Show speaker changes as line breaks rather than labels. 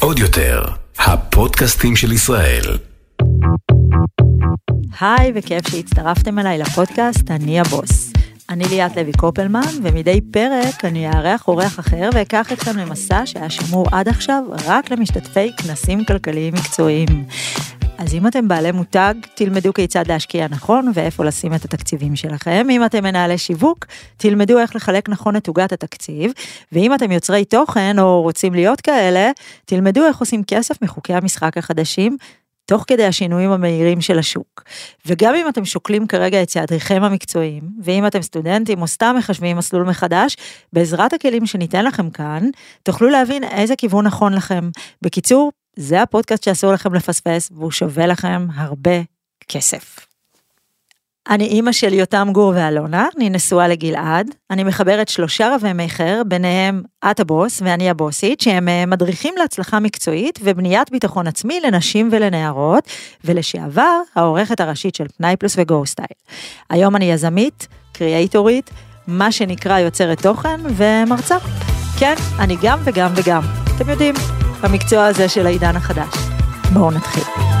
עוד יותר, הפודקאסטים של ישראל.
היי, וכיף שהצטרפתם אליי לפודקאסט אני הבוס. אני ליאת לוי קופלמן, ומדי פרק אני אארח אורח אחר ואקח אתכם למסע שהיה שמור עד עכשיו רק למשתתפי כנסים כלכליים מקצועיים. אז אם אתם בעלי מותג, תלמדו כיצד להשקיע נכון ואיפה לשים את התקציבים שלכם. אם אתם מנהלי שיווק, תלמדו איך לחלק נכון את עוגת התקציב. ואם אתם יוצרי תוכן או רוצים להיות כאלה, תלמדו איך עושים כסף מחוקי המשחק החדשים. תוך כדי השינויים המהירים של השוק. וגם אם אתם שוקלים כרגע את צעדיכם המקצועיים, ואם אתם סטודנטים או סתם מחשבים מסלול מחדש, בעזרת הכלים שניתן לכם כאן, תוכלו להבין איזה כיוון נכון לכם. בקיצור, זה הפודקאסט שאסור לכם לפספס, והוא שווה לכם הרבה כסף. אני אימא של יותם גור ואלונה, אני נשואה לגלעד, אני מחברת שלושה רבי מכר, ביניהם את הבוס ואני הבוסית, שהם אה, מדריכים להצלחה מקצועית ובניית ביטחון עצמי לנשים ולנערות, ולשעבר העורכת הראשית של פנאי פלוס וגו סטייל. היום אני יזמית, קריאייטורית, מה שנקרא יוצרת תוכן ומרצה. כן, אני גם וגם וגם. אתם יודעים, במקצוע הזה של העידן החדש. בואו נתחיל.